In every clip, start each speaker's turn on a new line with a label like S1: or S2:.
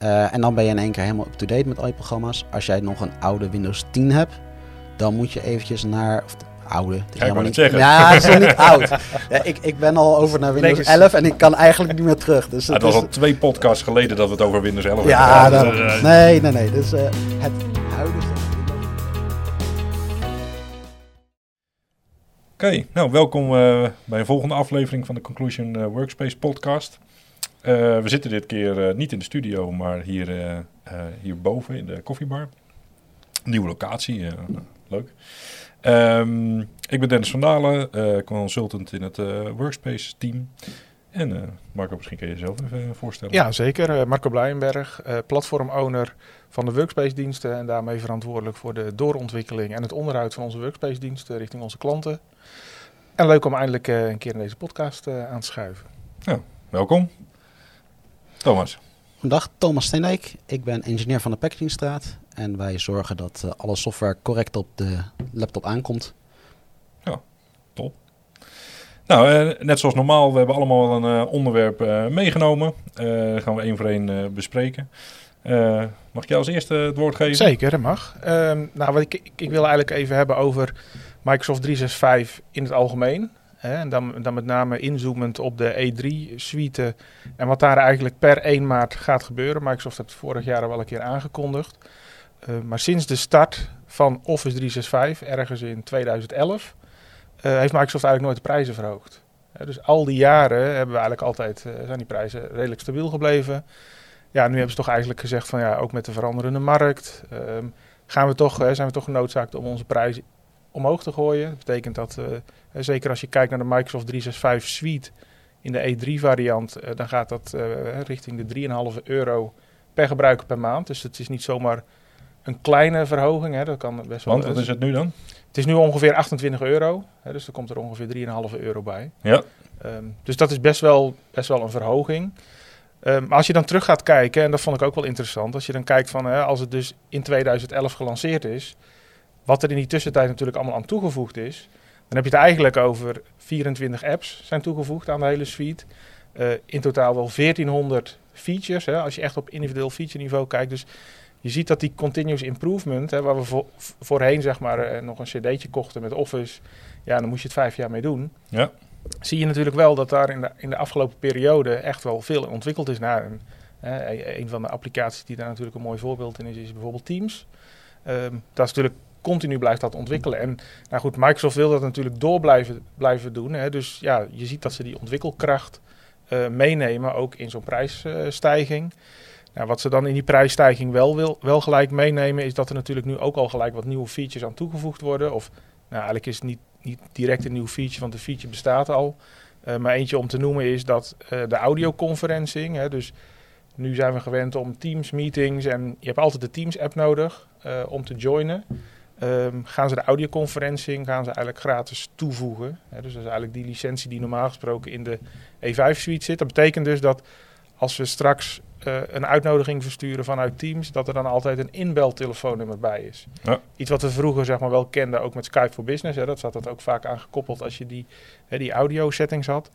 S1: Eh, en dan ben je in één keer helemaal up-to-date met al je programma's. Als jij nog een oude Windows 10 hebt, dan moet je eventjes naar... Of de oude, het is
S2: Ja,
S1: niet...
S2: zeggen.
S1: Ja, het is nog niet oud. Ja, ik, ik ben al over naar Windows
S3: Legacy.
S1: 11 en ik kan eigenlijk niet meer terug. Dus
S2: het
S1: het
S2: was
S1: is,
S2: al twee podcasts geleden dat we het over Windows 11 hebben
S1: ja,
S2: gehad.
S1: daarom.
S2: Dus, eh,
S1: nee, nee, nee. Dus het huidige...
S2: Oké, nou welkom bij een volgende aflevering van de Conclusion Workspace podcast. Eh, we zitten dit keer eh, niet in de studio, maar hier, eh, eh, hierboven in de koffiebar. Nieuwe locatie, leuk. Ehm, ik ben Dennis van Dalen, consultant in het Workspace team. En Marco, misschien kun je jezelf even voorstellen.
S3: Ja, zeker. Marco Blijenberg, platform-owner van de Workspace-diensten en daarmee verantwoordelijk voor de doorontwikkeling en het onderhoud van onze Workspace-diensten richting onze klanten. En leuk om eindelijk een keer in deze podcast aan te schuiven.
S2: Welkom. Thomas.
S1: Dag, Thomas Steendijk. Ik ben engineer van de Packagingstraat. En wij zorgen dat eh, alle software correct op de laptop aankomt.
S2: Nou, eh, net zoals normaal, we hebben allemaal een eh, onderwerp eh, meegenomen. Eh, dat gaan we één voor één eh, bespreken. Eh, mag ik jou als eerste het woord geven?
S3: Zeker, dat mag. Ehm, nou, wat ik, ik, ik wil eigenlijk even hebben over Microsoft 365 in het algemeen. En dan, dan met name inzoomend op de E3-suite en wat daar eigenlijk per 1 maart gaat gebeuren. Microsoft heeft het vorig jaar al wel een keer aangekondigd. Eh, maar sinds de start van Office 365, ergens in 2011, eh, heeft Microsoft eigenlijk nooit de prijzen verhoogd. Dus al die jaren hebben we eigenlijk altijd, eh, zijn die prijzen redelijk stabiel gebleven. Ja, nu hebben ze toch eigenlijk gezegd van ja, ook met de veranderende markt ehm, gaan we toch, zijn we toch genoodzaakt om onze prijzen omhoog te gooien. Dat betekent dat, eh, eh, zeker als je kijkt naar de Microsoft 365 Suite in de E3-variant, dan gaat dat eh, richting de 3,5 euro per gebruiker per maand. Dus het is niet zomaar een kleine verhoging. Hè. Dat kan best wel.
S2: Want wat is het nu dan?
S3: Het is nu ongeveer 28 euro. Hè, dus er komt er ongeveer 3,5 euro bij.
S2: Ja.
S3: Ehm, dus dat is best wel, best wel een verhoging. Ehm, maar als je dan terug gaat kijken, en dat vond ik ook wel interessant, als je dan kijkt van hè, als het dus in 2011 gelanceerd is, wat er in die tussentijd natuurlijk allemaal aan toegevoegd is, dan heb je het eigenlijk over 24 apps zijn toegevoegd aan de hele suite. Eh, in totaal wel 1400 features, hè, als je echt op individueel feature niveau kijkt. Dus je ziet dat die continuous improvement, hè, waar we vo- voorheen zeg maar eh, nog een cd'tje kochten met Office, ja, dan moest je het vijf jaar mee doen
S2: Ja.
S3: zie je natuurlijk wel dat daar in de, in de afgelopen periode echt wel veel ontwikkeld is naar een. hè, een van de applicaties die daar natuurlijk een mooi voorbeeld in is, is bijvoorbeeld Teams. Ehm, dat is natuurlijk continu blijft dat ontwikkelen. En nou goed, Microsoft wil dat natuurlijk door blijven, blijven doen. Hè. Dus ja, je ziet dat ze die ontwikkelkracht eh, meenemen, ook in zo'n prijsstijging. Nou, wat ze dan in die prijsstijging wel, wil, wel gelijk meenemen, is dat er natuurlijk nu ook al gelijk wat nieuwe features aan toegevoegd worden. Of nou, eigenlijk is het niet, niet direct een nieuw feature, want de feature bestaat al. Eh, maar eentje om te noemen is dat eh, de audioconferencing. Hè, dus nu zijn we gewend om Teams meetings en je hebt altijd de Teams app nodig om te joinen. Ehm, gaan ze de audioconferencing gaan ze eigenlijk gratis toevoegen. Hè, dus dat is eigenlijk die licentie die normaal gesproken in de E5 suite zit. Dat betekent dus dat als we straks eh, een uitnodiging versturen vanuit Teams, dat er dan altijd een inbeltelefoonnummer bij is.
S2: Ja.
S3: Iets wat we vroeger zeg maar wel kenden, ook met Skype for Business. Hè, dat zat dat ook vaak aangekoppeld als je die, hè, die audio settings had.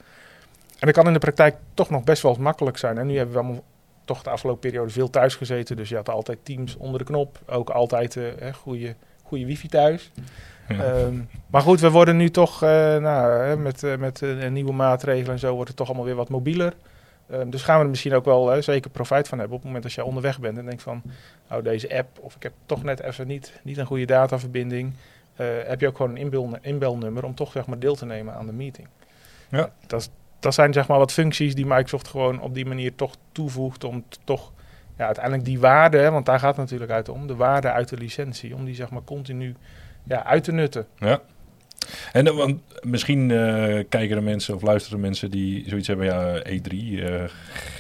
S3: En dat kan in de praktijk toch nog best wel makkelijk zijn. En nu hebben we allemaal toch de afgelopen periode veel thuis gezeten. Dus je had altijd Teams onder de knop. Ook altijd hè, goede, goede wifi thuis.
S2: Ja.
S3: Ehm, maar goed, we worden nu toch eh, nou, hè, met, eh, met eh, nieuwe maatregelen en zo wordt het toch allemaal weer wat mobieler. Ehm, dus gaan we er misschien ook wel zeker profijt van hebben op het moment dat je onderweg bent en denkt van, nou deze app of ik heb toch net even niet, niet een goede dataverbinding. eh, heb je ook gewoon een inbel, inbelnummer om toch zeg maar deel te nemen aan de meeting.
S2: Ja.
S3: Dat, is- dat zijn zeg maar wat functies die Microsoft gewoon op die manier toch toevoegt om toch ja, uiteindelijk die waarde, want daar gaat het natuurlijk uit om, de waarde uit de licentie, om die zeg maar continu ja, uit te nutten.
S2: Ja. En eh, want misschien eh, kijken er mensen of luisteren mensen die zoiets hebben, ja, E3, eh,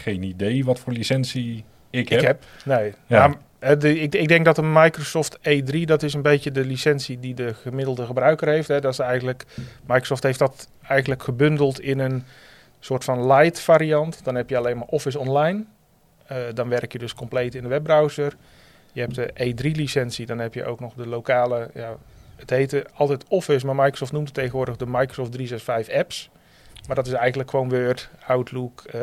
S2: geen idee wat voor licentie ik heb.
S3: Ik heb, nee.
S2: Ja.
S3: Eh, de, ik, ik denk dat de Microsoft E3, dat is een beetje de licentie die de gemiddelde gebruiker heeft. Hè. Dat is eigenlijk, Microsoft heeft dat eigenlijk gebundeld in een soort van light variant. Dan heb je alleen maar Office Online. Eh, dan werk je dus compleet in de webbrowser. Je hebt de E3-licentie, dan heb je ook nog de lokale, ja, het heette altijd Office, maar Microsoft noemt het tegenwoordig de Microsoft 365 apps. Maar dat is eigenlijk gewoon Word, Outlook, eh,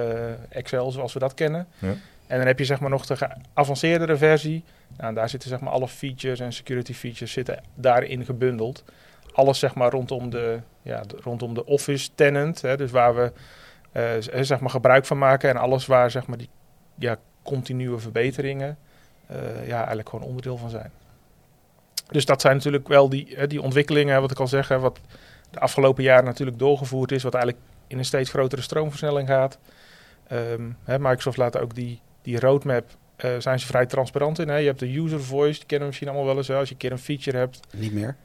S3: Excel zoals we dat kennen.
S2: Ja.
S3: En dan heb je zeg maar nog de geavanceerdere versie. Nou, daar zitten zeg maar alle features en security features zitten daarin gebundeld. Alles zeg maar rondom de, ja, de- rondom de office tenant. Hè, dus waar we eh, zeg maar gebruik van maken. En alles waar zeg maar die ja, continue verbeteringen eh, ja, eigenlijk gewoon onderdeel van zijn. Dus dat zijn natuurlijk wel die, hè, die ontwikkelingen, wat ik al zeg, wat de afgelopen jaren natuurlijk doorgevoerd is, wat eigenlijk in een steeds grotere stroomversnelling gaat. Ehm, hè, Microsoft laat ook die, die roadmap, eh, zijn ze vrij transparant in. Hè? Je hebt de user voice, die kennen we misschien allemaal wel eens. Hè? Als je een keer een feature hebt.
S1: Niet meer.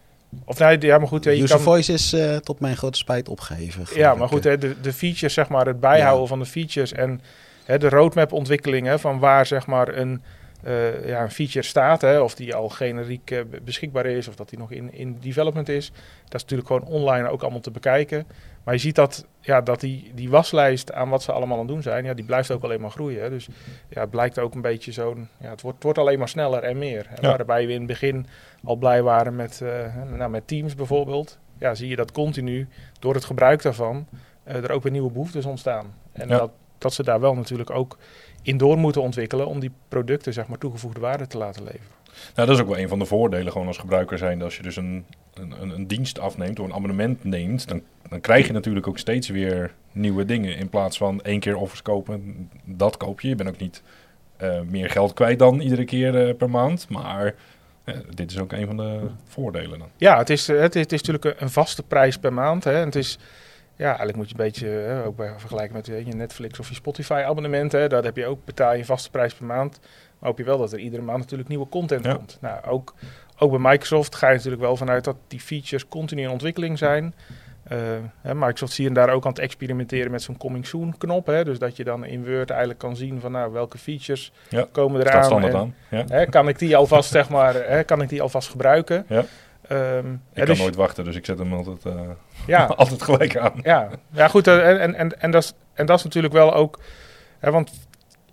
S3: Of nee, ja, maar goed. hè, je
S1: User
S3: kan,
S1: Voice is eh, tot mijn grote spijt opgeheven.
S3: ja, maar goed, hè, de, de features, zeg maar, het bijhouden
S1: Ja.
S3: van de features en hè, de roadmap ontwikkeling hè, van waar zeg maar een, eh, ja, een feature staat, hè, of die al generiek eh, be- beschikbaar is, of dat die nog in, in development is. Dat is natuurlijk gewoon online ook allemaal te bekijken. Maar je ziet dat, ja, dat die, die waslijst aan wat ze allemaal aan het doen zijn, ja, die blijft ook alleen maar groeien. Hè. Dus ja, het blijkt ook een beetje zo'n, ja, het wordt, het wordt alleen maar sneller en meer.
S2: Ja.
S3: Waarbij we in het begin al blij waren met, eh, nou, met Teams bijvoorbeeld. Ja, zie je dat continu door het gebruik daarvan er ook weer nieuwe behoeftes ontstaan. En
S2: Ja.
S3: dat, dat ze daar wel natuurlijk ook in door moeten ontwikkelen om die producten zeg maar toegevoegde waarde te laten leveren.
S2: Nou, dat is ook wel een van de voordelen gewoon als gebruiker zijn. Als je dus een, een, een, dienst afneemt of een abonnement neemt, dan, dan krijg je natuurlijk ook steeds weer nieuwe dingen. In plaats van één keer offers kopen, dat koop je. Je bent ook niet eh, meer geld kwijt dan iedere keer eh, per maand. Maar eh, dit is ook een van de voordelen dan.
S3: Ja, het is, het is, het is natuurlijk een- een vaste prijs per maand. Hè. En het is, ja, eigenlijk moet je een beetje hè, ook bij vergelijken met eh, je Netflix of je Spotify abonnement. Hè. Daar heb je ook betaal je een vaste prijs per maand. Maar hoop je wel dat er iedere maand natuurlijk nieuwe content
S2: Ja.
S3: komt. Nou, ook, ook bij Microsoft ga je natuurlijk wel vanuit dat die features continu in ontwikkeling zijn. Eh, hè, Microsoft zie je daar ook aan het experimenteren met zo'n coming soon knop. Hè. Dus dat je dan in Word eigenlijk kan zien van nou, welke features
S2: Ja,
S3: komen eraan. en-
S2: aan. Ja.
S3: Hè, kan ik die alvast, zeg maar, hè, kan ik die alvast gebruiken?
S2: Ja.
S3: Ehm,
S2: Ik kan
S3: dus-
S2: nooit wachten, dus ik zet hem altijd, eh,
S3: ja,
S2: altijd gelijk aan.
S3: ja, ja, goed. eh, En, en, en, en, dat is, en dat is natuurlijk wel ook. Hè, want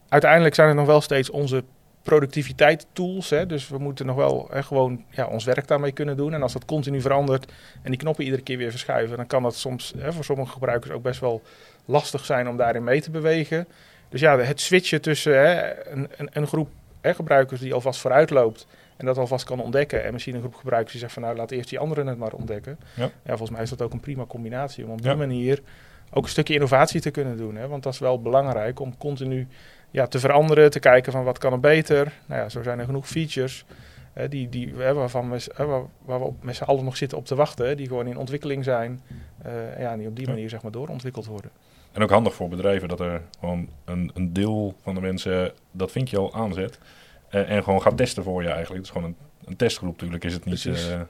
S3: uiteindelijk zijn het nog wel steeds onze productiviteitstools. Hè, dus we moeten nog wel hè, gewoon ja, ons werk daarmee kunnen doen. En als dat continu verandert en die knoppen iedere keer weer verschuiven, dan kan dat soms hè, voor sommige gebruikers ook best wel lastig zijn om daarin mee te bewegen. Dus ja, het switchen tussen hè, een, een, een groep hè, gebruikers die alvast vooruit loopt en dat alvast kan ontdekken. En misschien een groep gebruikers die zegt van nou laat eerst die anderen het maar ontdekken.
S2: Ja.
S3: volgens mij is dat ook een prima combinatie om op die
S2: Ja.
S3: manier ook een stukje innovatie te kunnen doen. Hè? Want dat is wel belangrijk om continu ja, te veranderen, te kijken van wat kan er beter. Nou ja, zo zijn er genoeg features hè, die, die, hè, waarvan we, hè, waar, waar we met z'n allen nog zitten op te wachten. hè, Die gewoon in ontwikkeling zijn. eh, ja, en die op die
S2: Ja.
S3: manier zeg maar doorontwikkeld worden.
S2: En ook handig voor bedrijven dat er gewoon een, een deel van de mensen dat vinkje al aanzet. Eh, en gewoon gaat testen voor je eigenlijk. Het is gewoon een, een testgroep natuurlijk. Is het niet eh,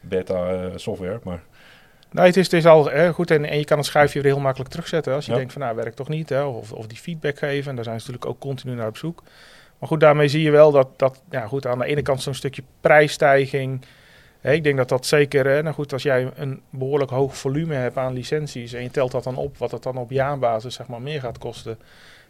S2: beta eh, software, maar
S3: Nee, het is, het is al hè, goed en, en je kan het schuifje weer heel makkelijk terugzetten. Als je
S2: Ja.
S3: denkt van nou, werkt toch niet. Hè, of, of die feedback geven. En daar zijn ze natuurlijk ook continu naar op zoek. Maar goed, daarmee zie je wel dat, dat ja, goed, aan de ene kant zo'n stukje prijsstijging. Hè, ik denk dat dat zeker, hè, nou goed, als jij een behoorlijk hoog volume hebt aan licenties. En je telt dat dan op, wat het dan op jaarbasis zeg maar meer gaat kosten.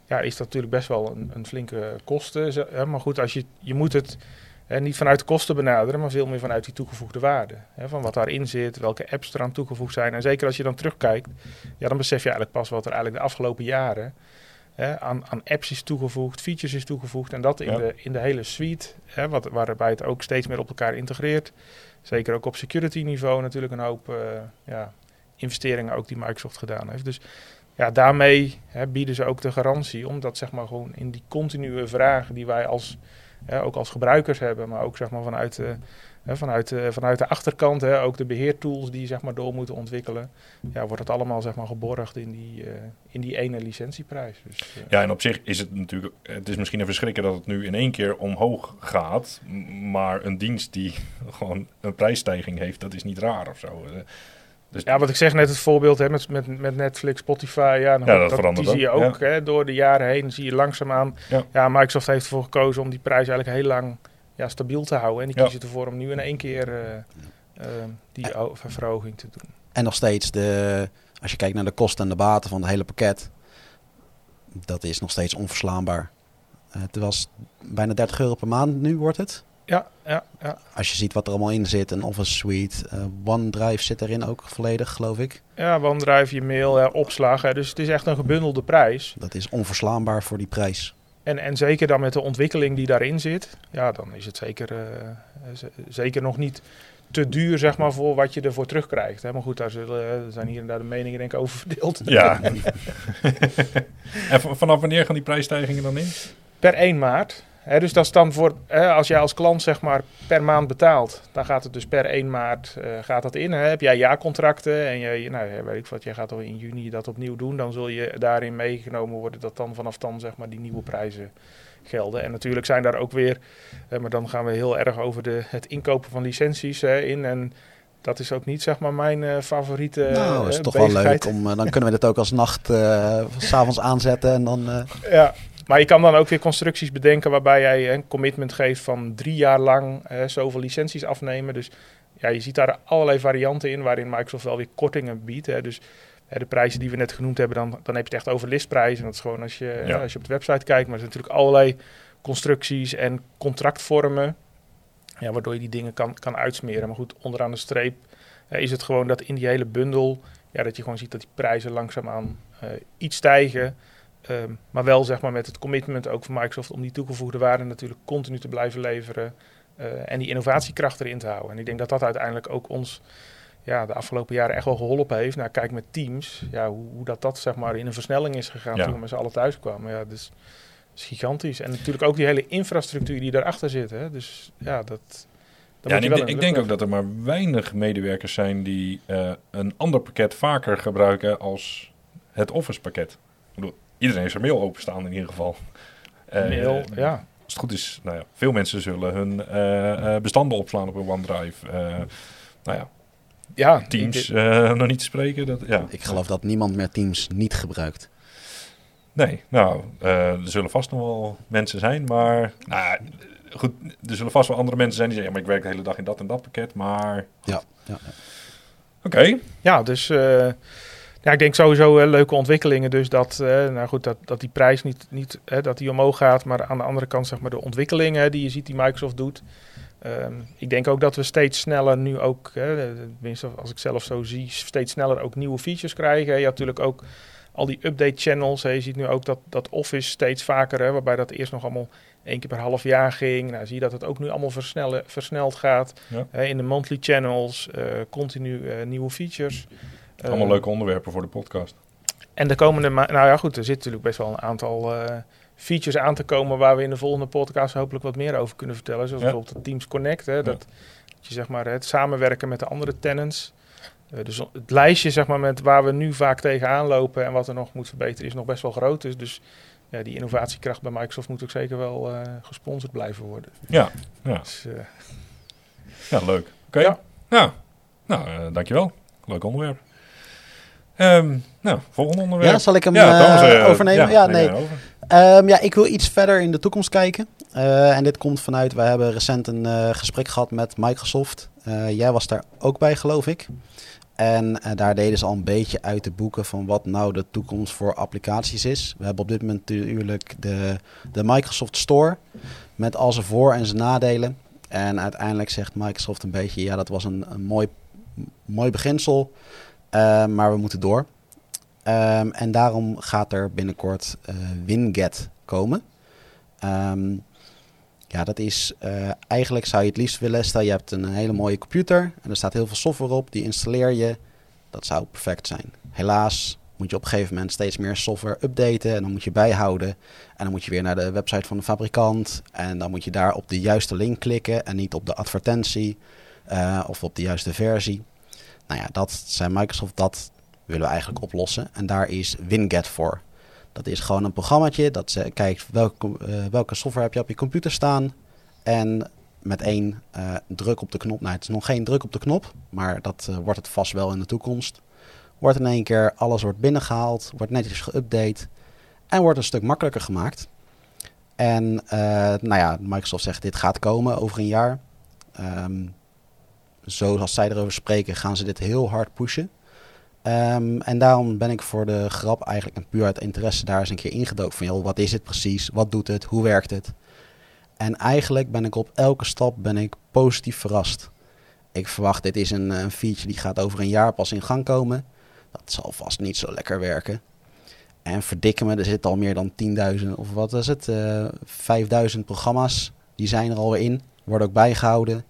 S3: Ja, is dat natuurlijk best wel een, een flinke kosten. Hè, maar goed, als je, je moet het hè, niet vanuit de kosten benaderen, maar veel meer vanuit die toegevoegde waarde. Hè, van wat daarin zit, welke apps eraan toegevoegd zijn. En zeker als je dan terugkijkt, ja, dan besef je eigenlijk pas wat er eigenlijk de afgelopen jaren hè, aan, aan apps is toegevoegd, features is toegevoegd. En dat in,
S2: Ja.
S3: de, in de hele suite, hè, wat, waarbij het ook steeds meer op elkaar integreert. Zeker ook op security niveau natuurlijk een hoop eh, ja, investeringen ook die Microsoft gedaan heeft. Dus ja, daarmee hè, bieden ze ook de garantie, omdat zeg maar gewoon in die continue vragen die wij als, hè, ook als gebruikers hebben, maar ook zeg maar vanuit, de hè, vanuit, vanuit de achterkant, hè, ook de beheertools die zeg maar door moeten ontwikkelen, ja, wordt het allemaal zeg maar geborgd in die, eh, in die ene licentieprijs. Dus, eh,
S2: ja, en op zich is het natuurlijk, het is misschien een verschrikken dat het nu in één keer omhoog gaat, maar een dienst die gewoon een prijsstijging heeft, dat is niet raar of zo. Dus
S3: Ja, wat ik zeg net het voorbeeld hè, met, met, met Netflix, Spotify. Ja,
S2: Ja, dat verandert
S3: die zie je
S2: ook,
S3: hè, door de jaren heen. Zie je langzaamaan.
S2: Ja.
S3: Ja. Microsoft heeft ervoor gekozen om die prijs eigenlijk heel lang ja, stabiel te houden. En die kiezen ervoor om nu in één keer eh, eh, die verhoging te doen.
S1: En nog steeds, de, als je kijkt naar de kosten en de baten van het hele pakket, dat is nog steeds onverslaanbaar. Eh, het was bijna 30 euro per maand, nu wordt het.
S3: Ja, ja, ja.
S1: Als je ziet wat er allemaal in zit, een Office Suite, eh, OneDrive zit erin ook volledig, geloof ik.
S3: Ja, OneDrive, je mail, ja, opslag. Hè, dus het is echt een gebundelde prijs.
S1: Dat is onverslaanbaar voor die prijs.
S3: En, en zeker dan met de ontwikkeling die daarin zit, ja, dan is het zeker, uh, zeker nog niet te duur zeg maar, voor wat je ervoor terugkrijgt. Hè. Maar goed, daar zullen, zijn hier en daar de meningen denk ik over verdeeld.
S2: Ja. en vanaf wanneer gaan die prijsstijgingen dan in?
S3: Per 1 maart dus dat is dan voor, als jij als klant zeg maar per maand betaalt, dan gaat het dus per 1 maart uh, gaat dat in. Heb jij jaarcontracten en je, nou, weet ik wat, jij gaat al in juni dat opnieuw doen, dan zul je daarin meegenomen worden dat dan vanaf dan zeg maar die nieuwe prijzen gelden. En natuurlijk zijn daar ook weer, maar dan gaan we heel erg over de, het inkopen van licenties in en dat is ook niet zeg maar mijn uh, favoriete
S1: Nou, is uh, toch wel leuk om, dan kunnen we dit ook als nacht s s'avonds aanzetten en dan...
S3: Ja, maar je kan dan ook weer constructies bedenken waarbij jij een commitment geeft van drie jaar lang zoveel licenties afnemen. Dus ja, je ziet daar allerlei varianten in waarin Microsoft wel weer kortingen biedt. Hè. Dus hè, de prijzen die we net genoemd hebben, dan, dan heb je het echt over listprijzen. Dat is gewoon als je, ja. als je op de website kijkt. Maar er zijn natuurlijk allerlei constructies en contractvormen. Ja, waardoor je die dingen kan, kan uitsmeren. Maar goed, onderaan de streep uh, is het gewoon dat in die hele bundel... Ja, dat je gewoon ziet dat die prijzen langzaamaan uh, iets stijgen... Um, maar wel zeg maar met het commitment ook van Microsoft om die toegevoegde waarde natuurlijk continu te blijven leveren. Uh, en die innovatiekracht erin te houden. En ik denk dat dat uiteindelijk ook ons ja, de afgelopen jaren echt wel geholpen heeft. Nou, kijk met Teams, ja, hoe, hoe dat, dat zeg maar in een versnelling is gegaan ja. toen we met z'n allen thuis kwamen. Ja, dus, dat is gigantisch. En natuurlijk ook die hele infrastructuur die daarachter zit. Hè. Dus ja, dat...
S2: Ja, ik, ik denk ook dat er maar weinig medewerkers zijn die uh, een ander pakket vaker gebruiken als het Office pakket. Ik bedoel, iedereen heeft zijn mail openstaan in ieder geval.
S3: Mail, uh, ja.
S2: Als het goed is, nou ja, veel mensen zullen hun uh, bestanden opslaan op een OneDrive. nou ja, ja Teams nog niet te spreken. Dat, ja.
S1: Ik geloof dat niemand meer Teams niet gebruikt.
S2: Nee, nou, er zullen vast nog wel mensen zijn, maar nou, goed, er zullen vast wel andere mensen zijn die zeggen, ja, maar ik werk de hele dag in dat en dat pakket, maar...
S1: Ja, ja. ja.
S2: Oké. Okay.
S3: Ja, dus ja, ik denk sowieso uh, leuke ontwikkelingen. Dus dat, uh, nou goed, dat, dat die prijs niet, niet uh, dat die omhoog gaat. Maar aan de andere kant, zeg maar, de ontwikkelingen die je ziet die Microsoft doet. Um, ik denk ook dat we steeds sneller nu ook, tenminste als ik zelf zo zie, steeds sneller ook nieuwe features krijgen. Je hebt natuurlijk ook al die update channels. Hè. Je ziet nu ook dat, dat Office steeds vaker, hè, waarbij dat eerst nog allemaal één keer per half jaar ging. Nou, zie je dat het ook nu allemaal versnellen, versneld gaat. Ja. Hè, in de monthly channels, continu nieuwe features.
S2: Allemaal eh, leuke onderwerpen voor de podcast.
S3: En de komende nou ja goed, er zit natuurlijk best wel een aantal uh, features aan te komen waar we in de volgende podcast hopelijk wat meer over kunnen vertellen. Zoals ja. bijvoorbeeld Teams Connect, hè, dat, je zeg maar het samenwerken met de andere tenants. Uh, dus het lijstje zeg maar met waar we nu vaak tegenaan lopen en wat er nog moet verbeteren is nog best wel groot. Dus, dus ja, die innovatiekracht bij Microsoft moet ook zeker wel uh, gesponsord blijven worden.
S2: Ja, ja. Dus, ja leuk. Oké. Okay. Ja. Nou, dankjewel. Leuk onderwerp. Um, nou, volgende onderwerp.
S1: Ja, zal ik hem ja, Thomas, uh, overnemen? Ja, ja nee. Um, ja, ik wil iets verder in de toekomst kijken. Uh, en dit komt vanuit, wij hebben recent een gesprek gehad met Microsoft. jij was daar ook bij, geloof ik. En daar deden ze al een beetje uit de boeken van wat nou de toekomst voor applicaties is. We hebben op dit moment natuurlijk de, de Microsoft Store met al zijn voor- en zijn nadelen. En uiteindelijk zegt Microsoft een beetje, ja, dat was een, een mooi, mooi beginsel. Uh, maar we moeten door. Um, en daarom gaat er binnenkort uh, Winget komen. Um, ja, dat is uh, eigenlijk zou je het liefst willen. Stel je hebt een hele mooie computer en er staat heel veel software op. Die installeer je. Dat zou perfect zijn. Helaas moet je op een gegeven moment steeds meer software updaten en dan moet je bijhouden. En dan moet je weer naar de website van de fabrikant en dan moet je daar op de juiste link klikken en niet op de advertentie uh, of op de juiste versie. Nou ja, dat zijn Microsoft, dat willen we eigenlijk oplossen. En daar is Winget voor. Dat is gewoon een programmaatje dat kijkt welke, uh, welke software heb je op je computer staan. En met één uh, druk op de knop, nou het is nog geen druk op de knop, maar dat uh, wordt het vast wel in de toekomst. Wordt in één keer, alles wordt binnengehaald, wordt netjes geüpdate en wordt een stuk makkelijker gemaakt. En nou ja, Microsoft zegt dit gaat komen over een jaar. Um, zoals zij erover spreken, gaan ze dit heel hard pushen. Um, en daarom ben ik voor de grap eigenlijk en puur uit interesse daar eens een keer ingedoken van, joh, wat is het precies? Wat doet het? Hoe werkt het? En eigenlijk ben ik op elke stap ben ik positief verrast. Ik verwacht, dit is een, een feature die gaat over een jaar pas in gang komen. Dat zal vast niet zo lekker werken. En verdikken me, er zitten al meer dan 10.000 of wat is het, uh, 5000 programma's. Die zijn er alweer in, worden ook bijgehouden.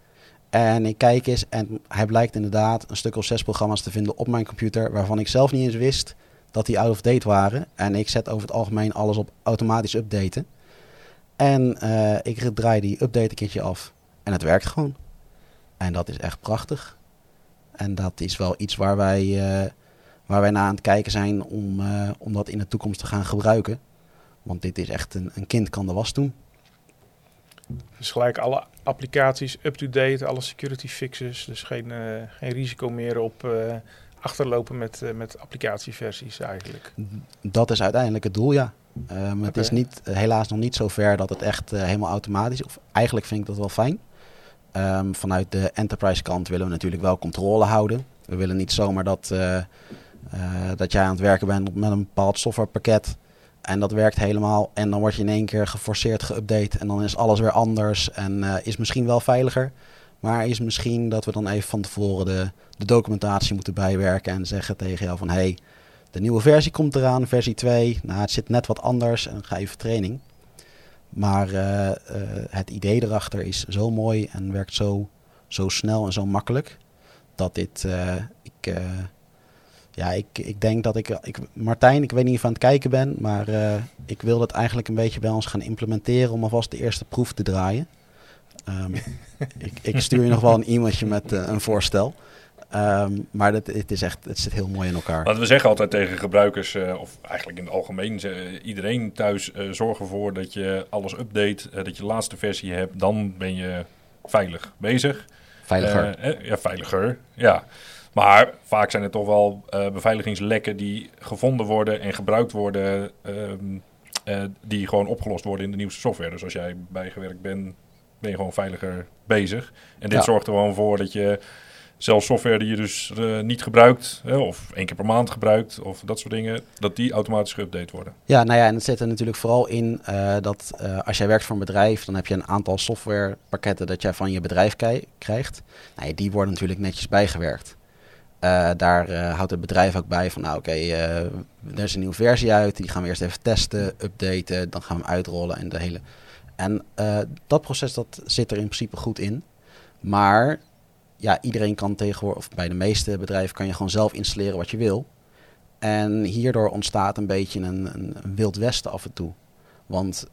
S1: En ik kijk eens en hij blijkt inderdaad een stuk of zes programma's te vinden op mijn computer... waarvan ik zelf niet eens wist dat die out of date waren. En ik zet over het algemeen alles op automatisch updaten. En uh, ik draai die update een keertje af. En het werkt gewoon. En dat is echt prachtig. En dat is wel iets waar wij, uh, waar wij naar aan het kijken zijn om, uh, om dat in de toekomst te gaan gebruiken. Want dit is echt een, een kind kan de was doen.
S3: Dus gelijk alle applicaties up-to-date, alle security fixes. Dus geen, uh, geen risico meer op achterlopen met, met applicatieversies eigenlijk.
S1: Dat is uiteindelijk het doel, ja. Um, het is niet, helaas nog niet zo ver dat het echt helemaal automatisch is. Of eigenlijk vind ik dat wel fijn. Um, vanuit de enterprise kant willen we natuurlijk wel controle houden. We willen niet zomaar dat, dat jij aan het werken bent met een bepaald softwarepakket. En dat werkt helemaal. En dan word je in één keer geforceerd geüpdate. En dan is alles weer anders. En is misschien wel veiliger. Maar is misschien dat we dan even van tevoren de, de documentatie moeten bijwerken. En zeggen tegen jou van... Hey, de nieuwe versie komt eraan, versie 2. Nou, het zit net wat anders en ga even training. Maar uh, uh, het idee erachter is zo mooi en werkt zo, zo snel en zo makkelijk. Dat dit, ik, ja, ik, ik denk dat ik, ik, Martijn, ik weet niet of je aan het kijken ben, maar ik wil dat eigenlijk een beetje bij ons gaan implementeren om alvast de eerste proef te draaien. Um, ik, ik, stuur je nog wel een e-mailtje met een voorstel. Um, maar dat, het, is echt, het zit heel mooi in elkaar.
S2: Want we zeggen altijd tegen gebruikers, uh, of eigenlijk in het algemeen, iedereen thuis uh, zorg ervoor dat je alles update, dat je de laatste versie hebt. Dan ben je veilig bezig.
S1: Veiliger.
S2: ja, veiliger. Ja. Maar vaak zijn er toch wel beveiligingslekken die gevonden worden en gebruikt worden, ehm, die gewoon opgelost worden in de nieuwste software. Dus als jij bijgewerkt bent, ben je gewoon veiliger bezig. En dit ja. zorgt er gewoon voor dat je zelfs software die je dus uh, niet gebruikt, hè, of één keer per maand gebruikt, of dat soort dingen, dat die automatisch geüpdate worden.
S1: Ja, nou ja, en het zit er natuurlijk vooral in uh, dat uh, als jij werkt voor een bedrijf, dan heb je een aantal softwarepakketten dat jij van je bedrijf krijgt. Nou, die worden natuurlijk netjes bijgewerkt. Daar houdt het bedrijf ook bij van, nou oké, okay, er is een nieuwe versie uit, die gaan we eerst even testen, updaten, dan gaan we uitrollen en de hele... En dat proces dat zit er in principe goed in. Maar ja, iedereen kan tegenwoordig, of bij de meeste bedrijven kan je gewoon zelf installeren wat je wil. En hierdoor ontstaat een beetje een, een, wild westen af en toe. Want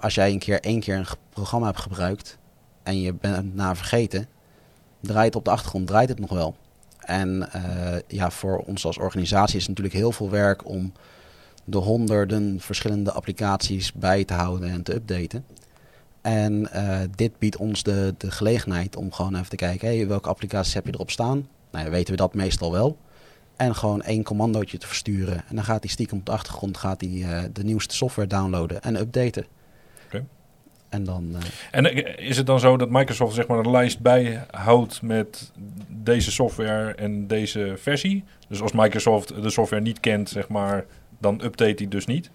S1: als jij een keer één keer een programma hebt gebruikt en je bent na vergeten, draait op de achtergrond draait het nog wel. En uh, ja, voor ons als organisatie is natuurlijk heel veel werk om de honderden verschillende applicaties bij te houden en te updaten. En uh, dit biedt ons de, de gelegenheid om gewoon even te kijken, hey, welke applicaties heb je erop staan? Nou weten we dat meestal wel. En gewoon één commandootje te versturen. En dan gaat hij stiekem op de achtergrond gaat hij, uh, de nieuwste software downloaden en updaten.
S2: Okay.
S1: En, dan, uh,
S2: en is het dan zo dat Microsoft zeg maar een lijst bijhoudt met deze software en deze versie? Dus als Microsoft de software niet kent, zeg maar, dan update hij dus niet?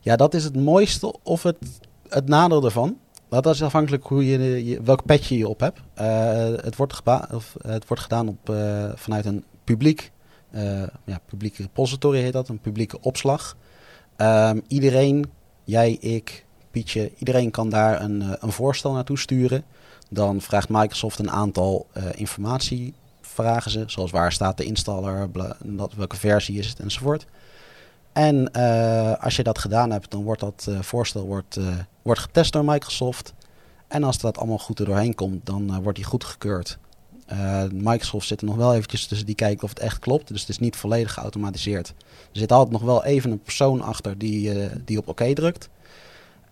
S1: Ja, dat is het mooiste of het, het nadeel ervan. Dat is afhankelijk hoe je, je welk petje je op hebt. Uh, het, wordt of, het wordt gedaan op, uh, vanuit een publiek, ja, publieke repository heet dat, een publieke opslag. Um, iedereen, jij, ik, Iedereen kan daar een, een voorstel naartoe sturen. Dan vraagt Microsoft een aantal informatie, vragen ze, zoals waar staat de installer, welke versie is het enzovoort. En uh, als je dat gedaan hebt, dan wordt dat voorstel wordt, wordt getest door Microsoft. En als dat allemaal goed er doorheen komt, dan wordt die goedgekeurd. Microsoft zit er nog wel eventjes tussen die kijken of het echt klopt. Dus het is niet volledig geautomatiseerd. Er zit altijd nog wel even een persoon achter die, die op oké drukt.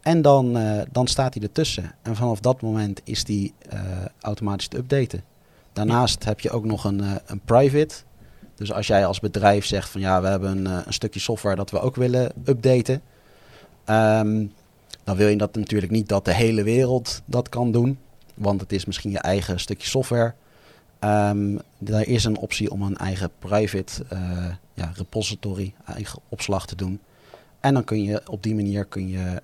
S1: En dan, dan staat hij ertussen. En vanaf dat moment is die automatisch te updaten. Daarnaast heb je ook nog een, een private dus als jij als bedrijf zegt van ja, we hebben een, eh, een stukje software dat we ook willen updaten. Um, dan wil je dat natuurlijk niet dat de hele wereld dat kan doen. Want het is misschien je eigen stukje software. Um, er is een optie om een eigen private ja, repository, eigen opslag te doen. En dan kun je op die manier kun je,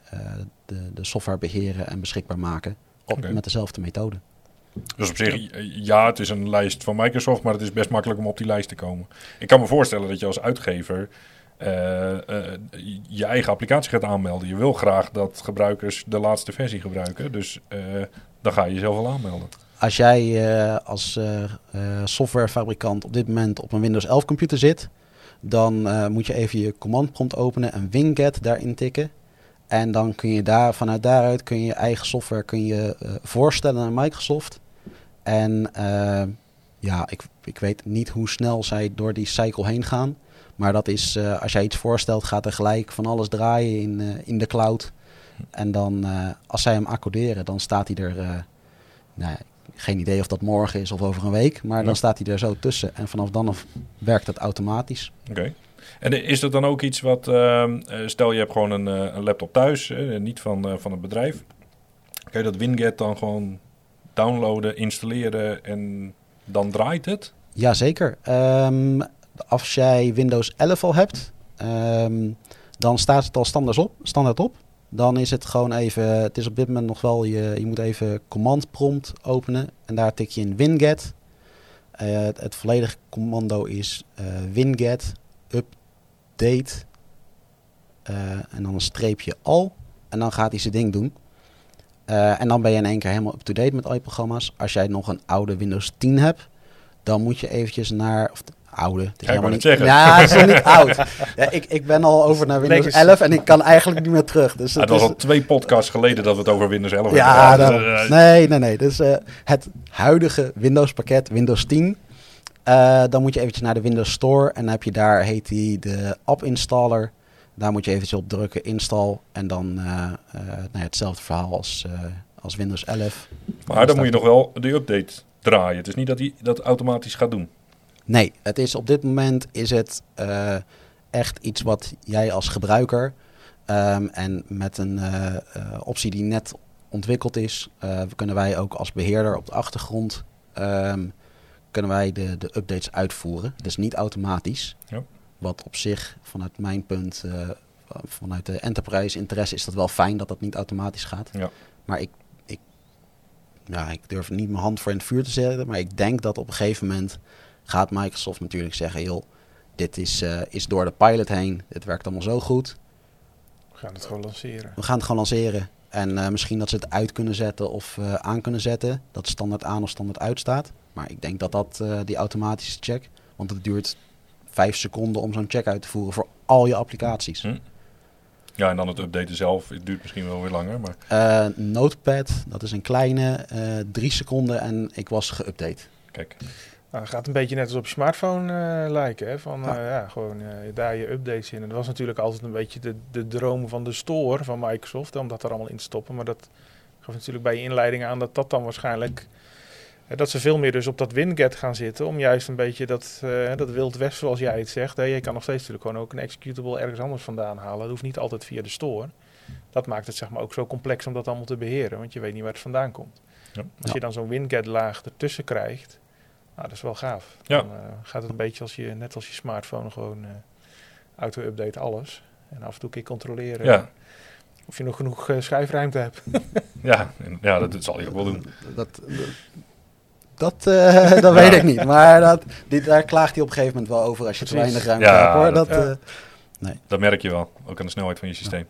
S1: de, de software beheren en beschikbaar maken op, okay. met dezelfde methode.
S2: Dus op zich, ja, het is een lijst van Microsoft, maar het is best makkelijk om op die lijst te komen. Ik kan me voorstellen dat je als uitgever je eigen applicatie gaat aanmelden. Je wil graag dat gebruikers de laatste versie gebruiken. Dus dan ga je jezelf wel aanmelden.
S1: Als jij als softwarefabrikant op dit moment op een Windows 11 computer zit, dan moet je even je command prompt openen en winget daarin tikken. En dan kun je daar, vanuit daaruit kun je je eigen software kun je, uh, voorstellen aan Microsoft. En uh, ja, ik, ik weet niet hoe snel zij door die cycle heen gaan. Maar dat is, uh, als jij iets voorstelt, gaat er gelijk van alles draaien in, in de cloud. En dan, als zij hem accorderen, dan staat hij er... nou, geen idee of dat morgen is of over een week. Maar dan staat hij er zo tussen. En vanaf dan werkt het automatisch.
S2: Oké. En is dat dan ook iets wat, ehm, eh, stel je hebt gewoon een, eh, een laptop thuis, niet van, uh, van het bedrijf. Kun je dat Winget dan gewoon downloaden, installeren en dan draait het?
S1: Jazeker. Um, als jij Windows 11 al hebt, ehm, dan staat het al standaard op, standaard op. Dan is het gewoon even, het is op dit moment nog wel, je, je moet even command prompt openen en daar tik je in winget. het volledige commando is winget update uh, en dan een streepje al. En dan gaat hij zijn ding doen. Uh, en dan ben je in één keer helemaal up-to-date met al je programma's. Als jij nog een oude Windows 10 hebt, dan moet je eventjes naar... Of de, oude, het is helemaal niet...
S2: Zeggen.
S1: Ja, het is nog niet oud. Ja, ik, ik ben al over naar Windows 11 en ik kan eigenlijk niet meer terug. Dus
S2: het, was al twee podcasts geleden dat we het over Windows 11
S1: ja, hebben. Ja, dus, uh, nee, nee, nee. Dus uh, het huidige Windows pakket, Windows 10 uh, dan moet je eventjes naar de Windows Store en dan heb je daar, heet die, de app installer. Daar moet je eventjes op drukken, install en dan uh, uh, nou ja, hetzelfde verhaal als, als Windows 11.
S2: Maar dan, dan moet je nog wel de update draaien. Het is niet dat hij dat automatisch gaat doen.
S1: Nee, het is op dit moment is het echt iets wat jij als gebruiker um, en met een optie die net ontwikkeld is, kunnen wij ook als beheerder op de achtergrond um, kunnen wij de, de updates uitvoeren. Dus niet automatisch. Ja. Wat op zich, vanuit mijn punt, uh, vanuit de enterprise interesse, is dat wel fijn dat dat niet automatisch gaat. Ja. Maar ik, ik, ja, ik durf niet mijn hand voor in het vuur te zetten. Maar ik denk dat op een gegeven moment gaat Microsoft natuurlijk zeggen: joh, dit is, uh, is door de pilot heen. Dit werkt allemaal zo goed.
S3: We gaan het gewoon lanceren.
S1: We gaan het gewoon lanceren. En uh, misschien dat ze het uit kunnen zetten of uh, aan kunnen zetten. Dat standaard aan of standaard uit staat. Maar ik denk dat dat uh, die automatische check, want het duurt vijf seconden om zo'n check uit te voeren voor al je applicaties. Hm.
S2: Ja, en dan het updaten zelf, het duurt misschien wel weer langer. Maar...
S1: Notepad, dat is een kleine, drie seconden en ik was geüpdate.
S2: Kijk.
S3: Nou, gaat een beetje net als op je smartphone uh, lijken. Hè? Van ja. ja gewoon daar je updates in. En dat was natuurlijk altijd een beetje de, de droom van de store van Microsoft, om dat er allemaal in te stoppen. Maar dat gaf natuurlijk bij je inleiding aan dat dat dan waarschijnlijk dat ze veel meer dus op dat winget gaan zitten. Om juist een beetje dat, dat wild west, zoals jij het zegt. Hè. Je kan nog steeds natuurlijk gewoon ook een executable ergens anders vandaan halen. Dat hoeft niet altijd via de store. Dat maakt het zeg maar ook zo complex om dat allemaal te beheren. Want je weet niet waar het vandaan komt. Ja. Als je dan zo'n winget laag ertussen krijgt. Nou, dat is wel gaaf. Ja. Dan uh, gaat het een beetje als je, net als je smartphone, gewoon uh, auto-update alles. En af en toe een keer controleren. Ja. Of je nog genoeg schrijfruimte hebt.
S2: ja, ja, dat, dat zal je ook wel doen.
S1: Dat, dat, uh, dat weet ik niet. Maar dat, dit, daar klaagt hij op een gegeven moment wel over als je te weinig ruimte ja, hebt. Hoor. Dat, dat, uh,
S2: nee. dat merk je wel, ook aan de snelheid van je systeem.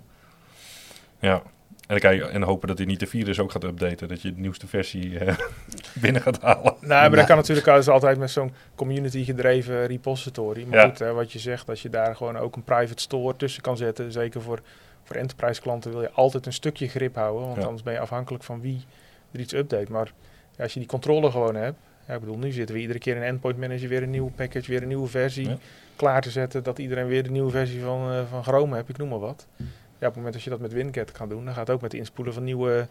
S2: Ja. En, dan kan je, en hopen dat hij niet de virus ook gaat updaten. Dat je de nieuwste versie uh, binnen gaat halen.
S3: Nou, maar dat kan natuurlijk altijd met zo'n community gedreven repository. Maar goed, hè, wat je zegt, als je daar gewoon ook een private store tussen kan zetten. Zeker voor, voor enterprise klanten wil je altijd een stukje grip houden. Want anders ben je afhankelijk van wie er iets update. Maar ja, als je die controle gewoon hebt. Ja, ik bedoel, nu zitten we iedere keer in Endpoint Manager weer een nieuwe package, weer een nieuwe versie klaar te zetten. Dat iedereen weer de nieuwe versie van, uh, van Chrome hebt, ik noem maar wat. Ja, op het moment dat je dat met WinGet kan doen, dan gaat het ook met het inspoelen van nieuwe,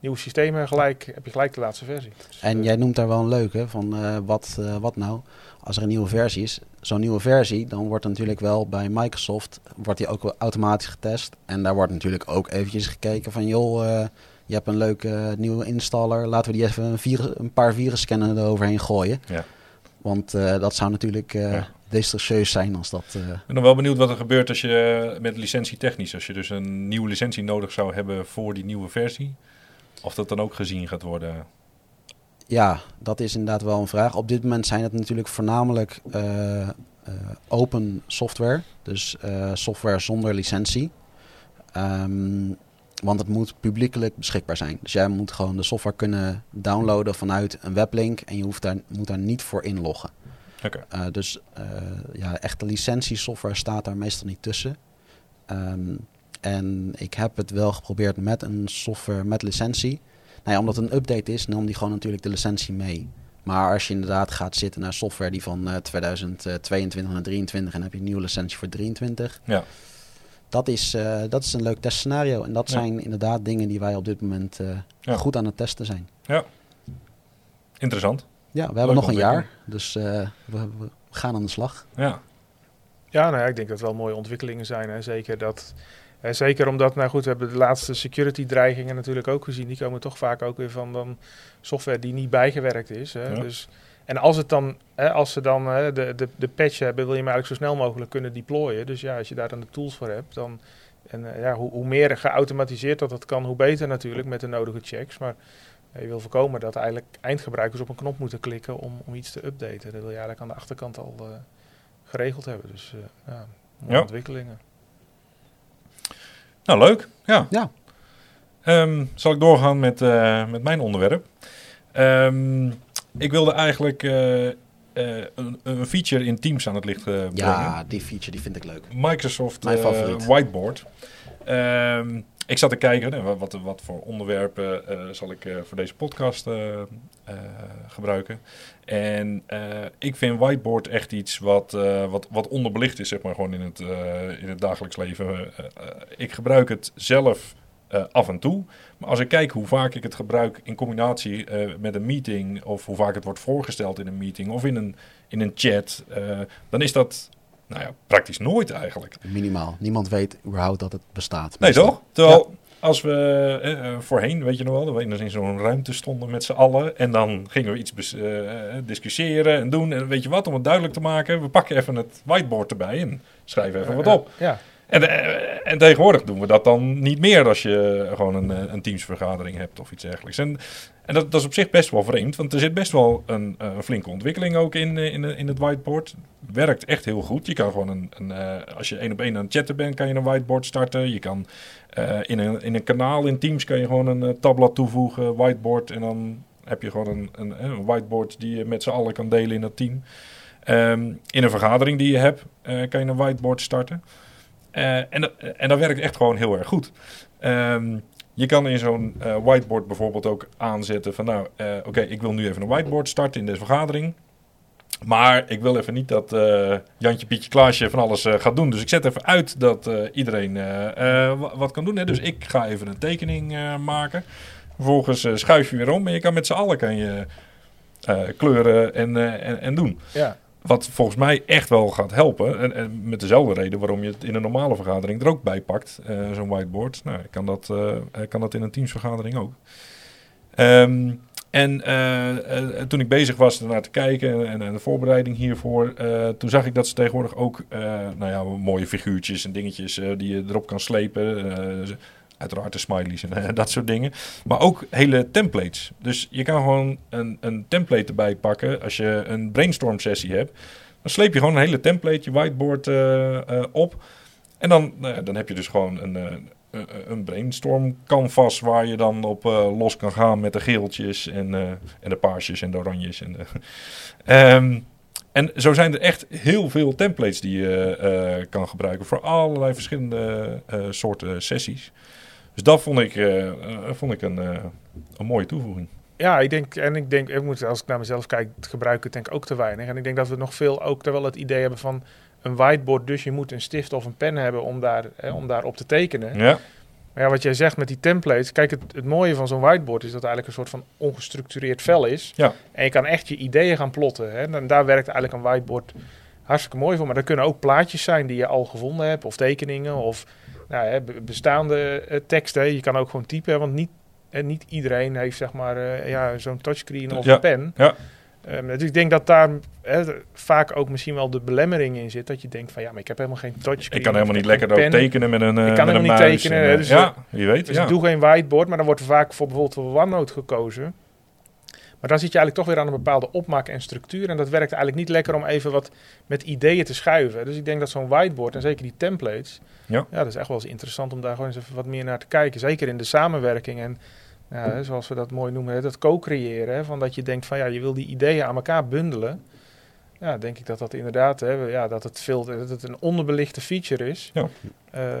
S3: nieuwe systemen gelijk, heb je gelijk de laatste versie.
S1: Dus, en uh, jij noemt daar wel een leuke van uh, wat, wat nou, als er een nieuwe versie is, zo'n nieuwe versie, dan wordt natuurlijk wel bij Microsoft, wordt die ook automatisch getest. En daar wordt natuurlijk ook eventjes gekeken van joh je hebt een leuke nieuwe installer. Laten we die even een, virus, een paar virusscannen eroverheen gooien. Ja. Want uh, dat zou natuurlijk uh, ja. desastreus zijn als dat... Uh...
S2: Ik ben dan wel benieuwd wat er gebeurt als je met licentie technisch... als je dus een nieuwe licentie nodig zou hebben voor die nieuwe versie... of dat dan ook gezien gaat worden?
S1: Ja, dat is inderdaad wel een vraag. Op dit moment zijn het natuurlijk voornamelijk open software. Dus software zonder licentie. Ehm, want het moet publiekelijk beschikbaar zijn. Dus jij moet gewoon de software kunnen downloaden vanuit een weblink. En je hoeft daar, moet daar niet voor inloggen.
S2: Okay.
S1: dus ja, echte licentiesoftware staat daar meestal niet tussen. Um, en ik heb het wel geprobeerd met een software met licentie. Nou ja, omdat het een update is, nam die gewoon natuurlijk de licentie mee. Maar als je inderdaad gaat zitten naar software die van 2022 naar 2023 en heb je een nieuwe licentie voor 23.
S2: Ja.
S1: Dat is, uh, dat is een leuk testscenario. En dat zijn inderdaad dingen die wij op dit moment uh, goed aan het testen zijn.
S2: Ja, interessant.
S1: Ja, we hebben nog een jaar, dus uh, we, we, gaan aan de slag.
S2: Ja,
S3: ja, nou ja, ik denk dat het wel mooie ontwikkelingen zijn. Hè. Zeker dat en zeker omdat, nou goed, we hebben de laatste security dreigingen natuurlijk ook gezien. Die komen toch vaak ook weer van dan software die niet bijgewerkt is. Hè. Dus, en als, het dan, hè, als ze dan hè, de, de, de patch hebben, wil je hem eigenlijk zo snel mogelijk kunnen deployen. Dus ja, als je daar dan de tools voor hebt, dan... En uh, ja, hoe, hoe, meer geautomatiseerd dat dat kan, hoe beter natuurlijk met de nodige checks. Maar uh, je wil voorkomen dat eigenlijk eindgebruikers op een knop moeten klikken om, om iets te updaten. Dat wil je eigenlijk aan de achterkant al uh, geregeld hebben. Dus ja, mooie ontwikkelingen.
S2: Nou, leuk. Ja.
S1: ja.
S2: Um, zal ik doorgaan met, uh, met mijn onderwerp? Um, ik wilde eigenlijk uh, uh, een, een, feature in Teams aan het licht brengen.
S1: Ja, die feature die vind ik leuk.
S2: Microsoft Whiteboard. Um, ik zat te kijken, wat, wat voor onderwerpen zal ik voor deze podcast gebruiken. En ik vind whiteboard echt iets wat, wat, wat onderbelicht is, zeg maar, gewoon in het, in het dagelijks leven. ik gebruik het zelf af en toe. Maar als ik kijk hoe vaak ik het gebruik in combinatie met een meeting, of hoe vaak het wordt voorgesteld in een meeting of in een, in een chat, dan is dat nou ja, praktisch nooit eigenlijk.
S1: Minimaal. Niemand weet überhaupt dat het bestaat.
S2: Nee, toch? Terwijl als we eh, voorheen, weet je nog wel, dat we in zo'n ruimte stonden met z'n allen. En dan gingen we iets uh, discussiëren en doen. En weet je wat, om het duidelijk te maken, we pakken even het whiteboard erbij en schrijven even wat op.
S3: Ja.
S2: En, en, tegenwoordig doen we dat dan niet meer als je gewoon een, een teamsvergadering hebt of iets dergelijks. En, en dat, dat, is op zich best wel vreemd, want er zit best wel een, een flinke ontwikkeling ook in, in, in het whiteboard. Werkt echt heel goed. Je kan gewoon een, een als je één op één aan het chatten bent, kan je een whiteboard starten. Je kan in, een, in een kanaal in Teams kan je gewoon een tabblad toevoegen, whiteboard. En dan heb je gewoon een, een, een whiteboard die je met z'n allen kan delen in dat team. Um, in een vergadering die je hebt, kan je een whiteboard starten. En, en dat werkt echt gewoon heel erg goed. Um, je kan in zo'n whiteboard bijvoorbeeld ook aanzetten van nou, oké, ik wil nu even een whiteboard starten in deze vergadering. Maar ik wil even niet dat Jantje, Pietje, Klaasje van alles gaat doen. Dus ik zet even uit dat iedereen wat kan doen. Hè. Dus ik ga even een tekening maken. Vervolgens schuif je weer om en je kan met z'n allen kan je, kleuren en, en, en, doen.
S3: Ja.
S2: Wat volgens mij echt wel gaat helpen. En, en, met dezelfde reden waarom je het in een normale vergadering er ook bij pakt. Zo'n whiteboard. Nou, kan dat, kan dat in een teamsvergadering ook. Um, en uh, toen ik bezig was ernaar te kijken en, en de voorbereiding hiervoor, toen zag ik dat ze tegenwoordig ook nou ja, mooie figuurtjes en dingetjes die je erop kan slepen. Uiteraard de smileys en dat soort dingen. Maar ook hele templates. Dus je kan gewoon een, een template erbij pakken als je een brainstorm sessie hebt. Dan sleep je gewoon een hele template, je whiteboard op. En dan, dan heb je dus gewoon een, eh, een brainstorm canvas waar je dan op los kan gaan met de geeltjes en, en de paarsjes en de oranjes. En, de um, en zo zijn er echt heel veel templates die je kan gebruiken voor allerlei verschillende soorten sessies. Dus dat vond ik, vond ik een, een mooie toevoeging.
S3: Ja, ik denk, en ik denk, ik moet, als ik naar mezelf kijk, gebruik ik denk ik ook te weinig. En ik denk dat we nog veel ook er wel het idee hebben van een whiteboard, dus je moet een stift of een pen hebben om daar, hè, om daar op te tekenen.
S2: Ja.
S3: Maar ja, wat jij zegt met die templates, kijk, het, het mooie van zo'n whiteboard is dat het eigenlijk een soort van ongestructureerd vel is.
S2: Ja.
S3: En je kan echt je ideeën gaan plotten. Hè. En daar werkt eigenlijk een whiteboard hartstikke mooi voor. Maar dat kunnen ook plaatjes zijn die je al gevonden hebt, of tekeningen, of nou, hè, bestaande uh, teksten. Je kan ook gewoon typen, want niet, uh, niet iedereen heeft zeg maar uh, ja, zo'n touchscreen of
S2: ja.
S3: een pen.
S2: Ja.
S3: Um, dus ik denk dat daar hè, vaak ook misschien wel de belemmering in zit. Dat je denkt van ja, maar ik heb helemaal geen touchscreen.
S2: Ik kan helemaal niet lekker tekenen met een
S3: Ik kan helemaal
S2: niet
S3: tekenen.
S2: En,
S3: dus
S2: ja, je weet.
S3: Dus
S2: ja.
S3: ik doe geen whiteboard, maar dan wordt er vaak voor bijvoorbeeld voor OneNote gekozen. Maar dan zit je eigenlijk toch weer aan een bepaalde opmaak en structuur. En dat werkt eigenlijk niet lekker om even wat met ideeën te schuiven. Dus ik denk dat zo'n whiteboard en zeker die templates. Ja. ja, dat is echt wel eens interessant om daar gewoon eens even wat meer naar te kijken. Zeker in de samenwerking en ja, zoals we dat mooi noemen, dat co-creëren. Van dat je denkt van ja, je wil die ideeën aan elkaar bundelen. Ja, denk ik dat dat inderdaad, hè, ja, dat, het veel, dat het een onderbelichte feature is. Ja.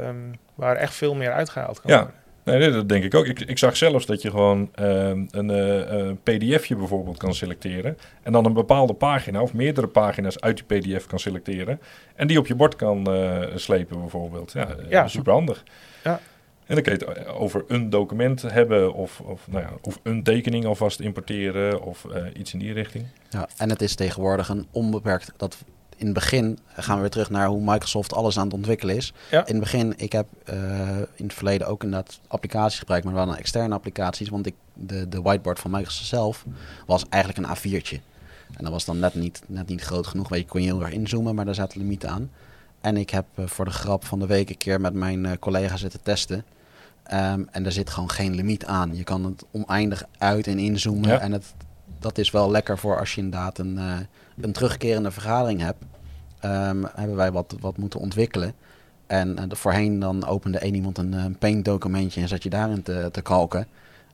S3: Um, waar echt veel meer uitgehaald kan
S2: ja.
S3: worden.
S2: Nee, dat denk ik ook. Ik, ik zag zelfs dat je gewoon uh, een uh, pdfje bijvoorbeeld kan selecteren. En dan een bepaalde pagina of meerdere pagina's uit die pdf kan selecteren. En die op je bord kan uh, slepen bijvoorbeeld. Ja, ja. super handig. Ja. En dan kun je het over een document hebben of, of, nou ja, of een tekening alvast importeren of uh, iets in die richting.
S1: Ja, en het is tegenwoordig een onbeperkt, dat in het begin gaan we weer terug naar hoe Microsoft alles aan het ontwikkelen is. Ja. In het begin, ik heb uh, in het verleden ook inderdaad applicaties gebruikt, maar wel externe applicaties. Want ik, de, de whiteboard van Microsoft zelf was eigenlijk een A4'tje. En dat was dan net niet, net niet groot genoeg. Weet je, kon je heel erg inzoomen, maar daar zaten limieten aan. En ik heb uh, voor de grap van de week een keer met mijn uh, collega zitten testen. Um, en daar zit gewoon geen limiet aan. Je kan het oneindig uit en inzoomen. Ja. En het, dat is wel lekker voor als je inderdaad een, een terugkerende vergadering hebt. Um, hebben wij wat, wat moeten ontwikkelen. En uh, voorheen dan opende één iemand een, een paint documentje en zat je daarin te, te kalken.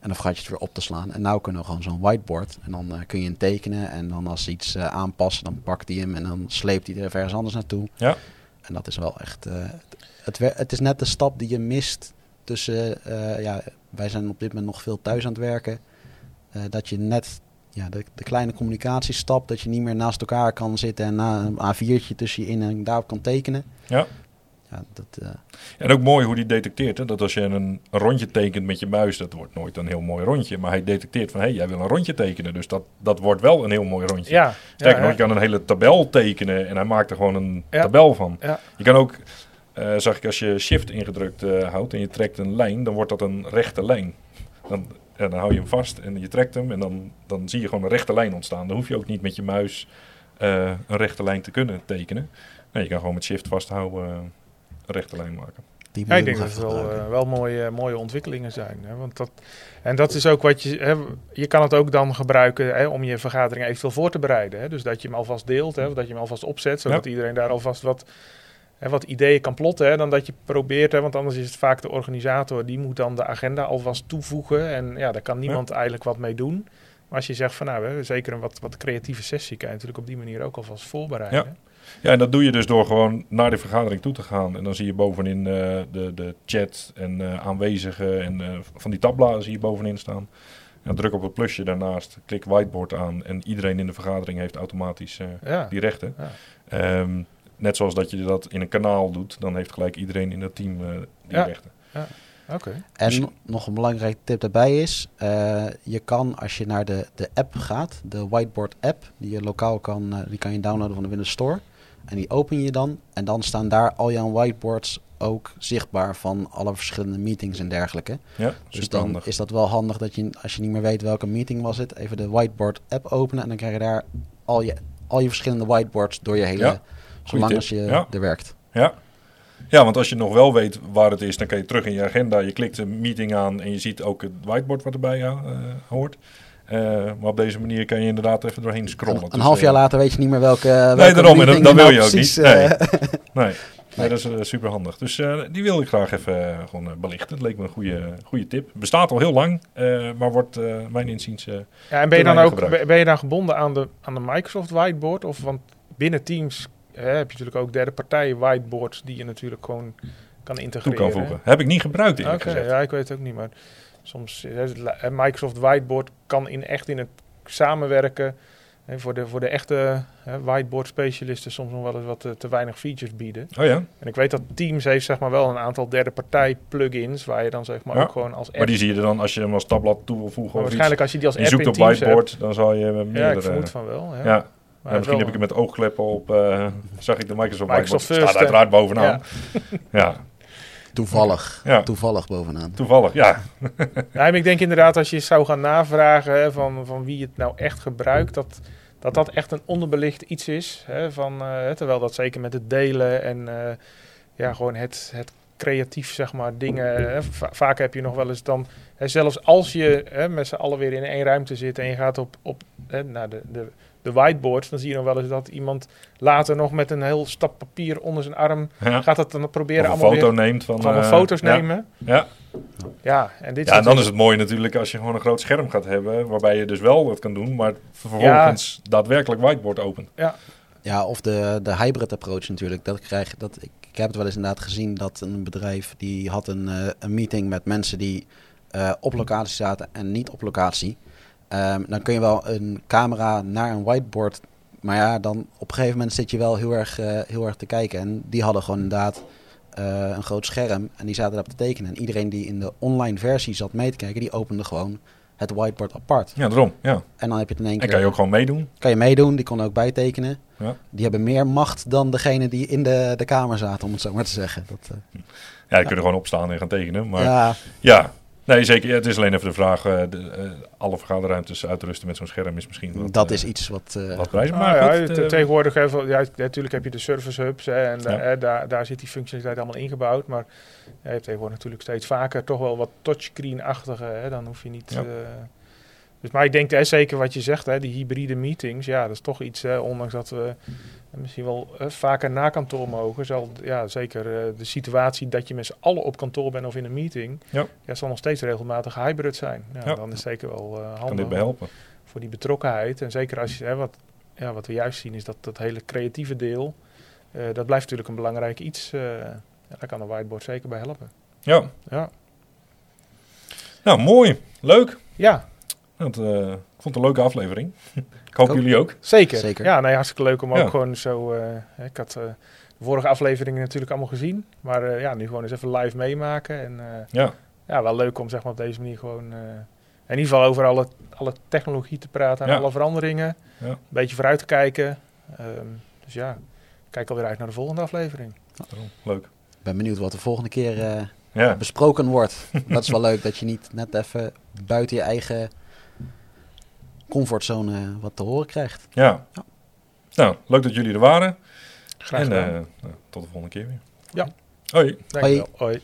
S1: En dan vergat je het weer op te slaan. En nu kunnen we gewoon zo'n whiteboard. En dan uh, kun je hem tekenen. En dan als ze iets uh, aanpassen, dan pakt hij hem. En dan sleept hij er ergens anders naartoe. Ja. En dat is wel echt... Uh, het, het is net de stap die je mist tussen... ja, wij zijn op dit moment nog veel thuis aan het werken. dat je net ja, de, de, kleine communicatiestap, dat je niet meer naast elkaar kan zitten en na een A4'tje tussen je in en daarop kan tekenen. Ja.
S2: Ja, dat, uh... En ook mooi hoe die detecteert. Hè? Dat als je een, rondje tekent met je muis, dat wordt nooit een heel mooi rondje. Maar hij detecteert van, hé, hey, jij wil een rondje tekenen. Dus dat, dat wordt wel een heel mooi rondje. Ja, Sterker nog, je kan een hele tabel tekenen en hij maakt er gewoon een tabel van. Je kan ook, uh, zag ik, als je shift ingedrukt uh, houdt en je trekt een lijn, dan wordt dat een rechte lijn. Dan, ja, dan hou je hem vast en je trekt hem en dan, dan zie je gewoon een rechte lijn ontstaan. Dan hoef je ook niet met je muis een rechte lijn te kunnen tekenen. Nee, je kan gewoon met shift vasthouden rechte lijn maken.
S3: Die ja, ik denk dat het wel, uh, wel mooie, mooie ontwikkelingen zijn. Hè? Want dat, en dat is ook wat je... Hè, je kan het ook dan gebruiken hè, om je vergadering eventueel voor te bereiden. Hè? Dus dat je hem alvast deelt, hè, of dat je hem alvast opzet, zodat ja. iedereen daar alvast wat, hè, wat ideeën kan plotten. Hè, dan dat je probeert, hè, want anders is het vaak de organisator... die moet dan de agenda alvast toevoegen. En ja, daar kan niemand ja. eigenlijk wat mee doen. Maar als je zegt van nou, hè, zeker een wat, wat creatieve sessie... kan je natuurlijk op die manier ook alvast voorbereiden.
S2: Ja. Ja, en dat doe je dus door gewoon naar de vergadering toe te gaan. En dan zie je bovenin uh, de, de chat en uh, aanwezigen en uh, van die tabbladen zie je bovenin staan. En druk op het plusje daarnaast, klik whiteboard aan en iedereen in de vergadering heeft automatisch ja. die rechten. Ja. Um, net zoals dat je dat in een kanaal doet, dan heeft gelijk iedereen in dat team die
S3: ja.
S2: rechten.
S3: Ja. Okay.
S1: En dus... nog een belangrijke tip daarbij is, je kan als je naar de, de app gaat, de whiteboard app, die je lokaal kan, die kan je downloaden van de Windows Store. En die open je dan. En dan staan daar al jouw whiteboards ook zichtbaar van alle verschillende meetings en dergelijke. Ja, dus dan handig. is dat wel handig dat je, als je niet meer weet welke meeting was het, even de whiteboard app openen. En dan krijg je daar al je, al je verschillende whiteboards door je hele, ja, zolang als je ja. er werkt.
S2: Ja. Ja, want als je nog wel weet waar het is, dan kan je terug in je agenda. Je klikt een meeting aan en je ziet ook het whiteboard wat erbij uh, hoort. Uh, maar op deze manier kan je inderdaad even doorheen scrollen.
S1: Een, een half jaar uh, later weet je niet meer welke.
S2: welke nee, daarom. En dat, dat wil je ook niet. Nee. nee. nee. dat is uh, super handig. Dus die wil ik graag even gewoon belichten. Het leek me een goede, goede tip. Bestaat al heel lang, maar wordt mijn inziens. ja,
S3: en ben je dan ook ben je dan gebonden aan de, aan de Microsoft Whiteboard? Of want binnen Teams heb je natuurlijk ook derde partijen whiteboards die je natuurlijk gewoon kan integreren.
S2: Toe kan voegen. Heb ik niet gebruikt in okay,
S3: Ja, ik weet het ook niet, maar soms Microsoft Whiteboard kan in echt in het samenwerken hè, voor, de, voor de echte hè, whiteboard specialisten soms nog wel eens wat te, te, weinig features bieden.
S2: Oh ja.
S3: En ik weet dat Teams heeft zeg maar wel een aantal derde partij plugins waar je dan zeg maar
S2: ja.
S3: ook gewoon als app.
S2: Maar die zie je dan als je hem als tabblad toe wil voegen.
S3: Maar waarschijnlijk
S2: iets,
S3: als je die als
S2: je
S3: app
S2: zoekt
S3: in
S2: op
S3: Teams
S2: whiteboard,
S3: hebt.
S2: dan zal je meerdere.
S3: Ja, ik vermoed van wel. Ja.
S2: ja. Maar misschien heb ik het met oogkleppen op, uh, zag ik de Microsoft, Microsoft. Staat uiteraard bovenaan. Ja. ja.
S1: Toevallig. Ja. Toevallig bovenaan.
S2: Toevallig, ja.
S3: ja ik denk inderdaad als je zou gaan navragen hè, van, van wie het nou echt gebruikt, dat dat, dat echt een onderbelicht iets is. Hè, van, uh, terwijl dat zeker met het delen en uh, ja, gewoon het, het creatief, zeg maar, dingen. vaak heb je nog wel eens dan, hè, zelfs als je hè, met z'n allen weer in één ruimte zit en je gaat op, op hè, naar de, de, de whiteboard, dan zie je nog wel eens dat iemand later nog met een heel stap papier onder zijn arm gaat dat dan proberen
S2: of een
S3: allemaal
S2: foto neemt van,
S3: van uh, foto's nemen.
S2: Ja.
S3: Ja, en, dit
S2: ja, en dan is het mooi natuurlijk als je gewoon een groot scherm gaat hebben, waarbij je dus wel wat kan doen, maar vervolgens daadwerkelijk whiteboard opent.
S3: Ja,
S1: ja, of de, de hybrid approach natuurlijk. Dat krijg, dat, ik, ik heb het wel eens inderdaad gezien dat een bedrijf die had een, uh, een meeting met mensen die uh, op locatie zaten en niet op locatie. Um, dan kun je wel een camera naar een whiteboard. Maar ja, dan op een gegeven moment zit je wel heel erg, uh, heel erg te kijken. En die hadden gewoon inderdaad een groot scherm en die zaten daarop te tekenen. En iedereen die in de online versie zat mee te kijken, die opende gewoon het whiteboard apart.
S2: Ja, daarom. Ja.
S1: En dan heb je het in één keer.
S2: En kan je ook gewoon meedoen?
S1: Kan je meedoen, die kon ook bijtekenen. Ja. Die hebben meer macht dan degene die in de, de kamer zaten, om het zo maar te zeggen. Dat, uh,
S2: ja, die ja. kunnen gewoon opstaan en gaan tekenen. Maar ja, ja Nee, zeker. Het is alleen even de vraag. Uh, de, uh, alle vergaderruimtes uitrusten met zo'n scherm is misschien wat...
S1: Dat is iets wat... Uh,
S2: wat prijs.
S3: Maar ah, ja, goed, tegenwoordig... Even, ja, natuurlijk heb je de service hubs. Hè, en ja. daar, daar zit die functionaliteit allemaal ingebouwd. Maar je hebt tegenwoordig natuurlijk steeds vaker toch wel wat touchscreen-achtige. Dan hoef je niet... Dus, maar ik denk hè, zeker wat je zegt, hè, die hybride meetings, ja, dat is toch iets, hè, ondanks dat we misschien wel vaker na kantoor mogen, zal ja, zeker uh, de situatie dat je met z'n allen op kantoor bent of in een meeting, ja. Ja, zal nog steeds regelmatig hybrid zijn. Ja, ja. Dan is zeker wel uh, handig.
S2: Kan dit behelpen?
S3: Voor die betrokkenheid. En zeker als je, hè, wat, ja, wat we juist zien, is dat dat hele creatieve deel, uh, dat blijft natuurlijk een belangrijk iets. daar kan een whiteboard zeker bij helpen.
S2: Ja.
S3: ja.
S2: Nou, mooi. Leuk.
S3: Ja,
S2: want, uh, ik vond het een leuke aflevering. ik hoop jullie ook.
S3: Zeker. Zeker. Ja, nee, hartstikke leuk om ook gewoon zo... Uh, ik had uh, de vorige afleveringen natuurlijk allemaal gezien. Maar ja, nu gewoon eens even live meemaken. En
S2: ja.
S3: ja, wel leuk om zeg maar op deze manier gewoon... in ieder geval over alle, alle technologie te praten en alle veranderingen. Ja. Een beetje vooruit te kijken. Um, dus ja, kijk alweer uit naar de volgende aflevering.
S2: Leuk.
S1: Ik ben benieuwd wat de volgende keer ja. besproken wordt. dat is wel leuk dat je niet net even buiten je eigen comfortzone wat te horen krijgt.
S2: Ja. ja. Nou, leuk dat jullie er waren. Graag gedaan. En uh, tot de volgende keer weer.
S3: Ja.
S2: Hoi.
S3: Hoi. Hoi.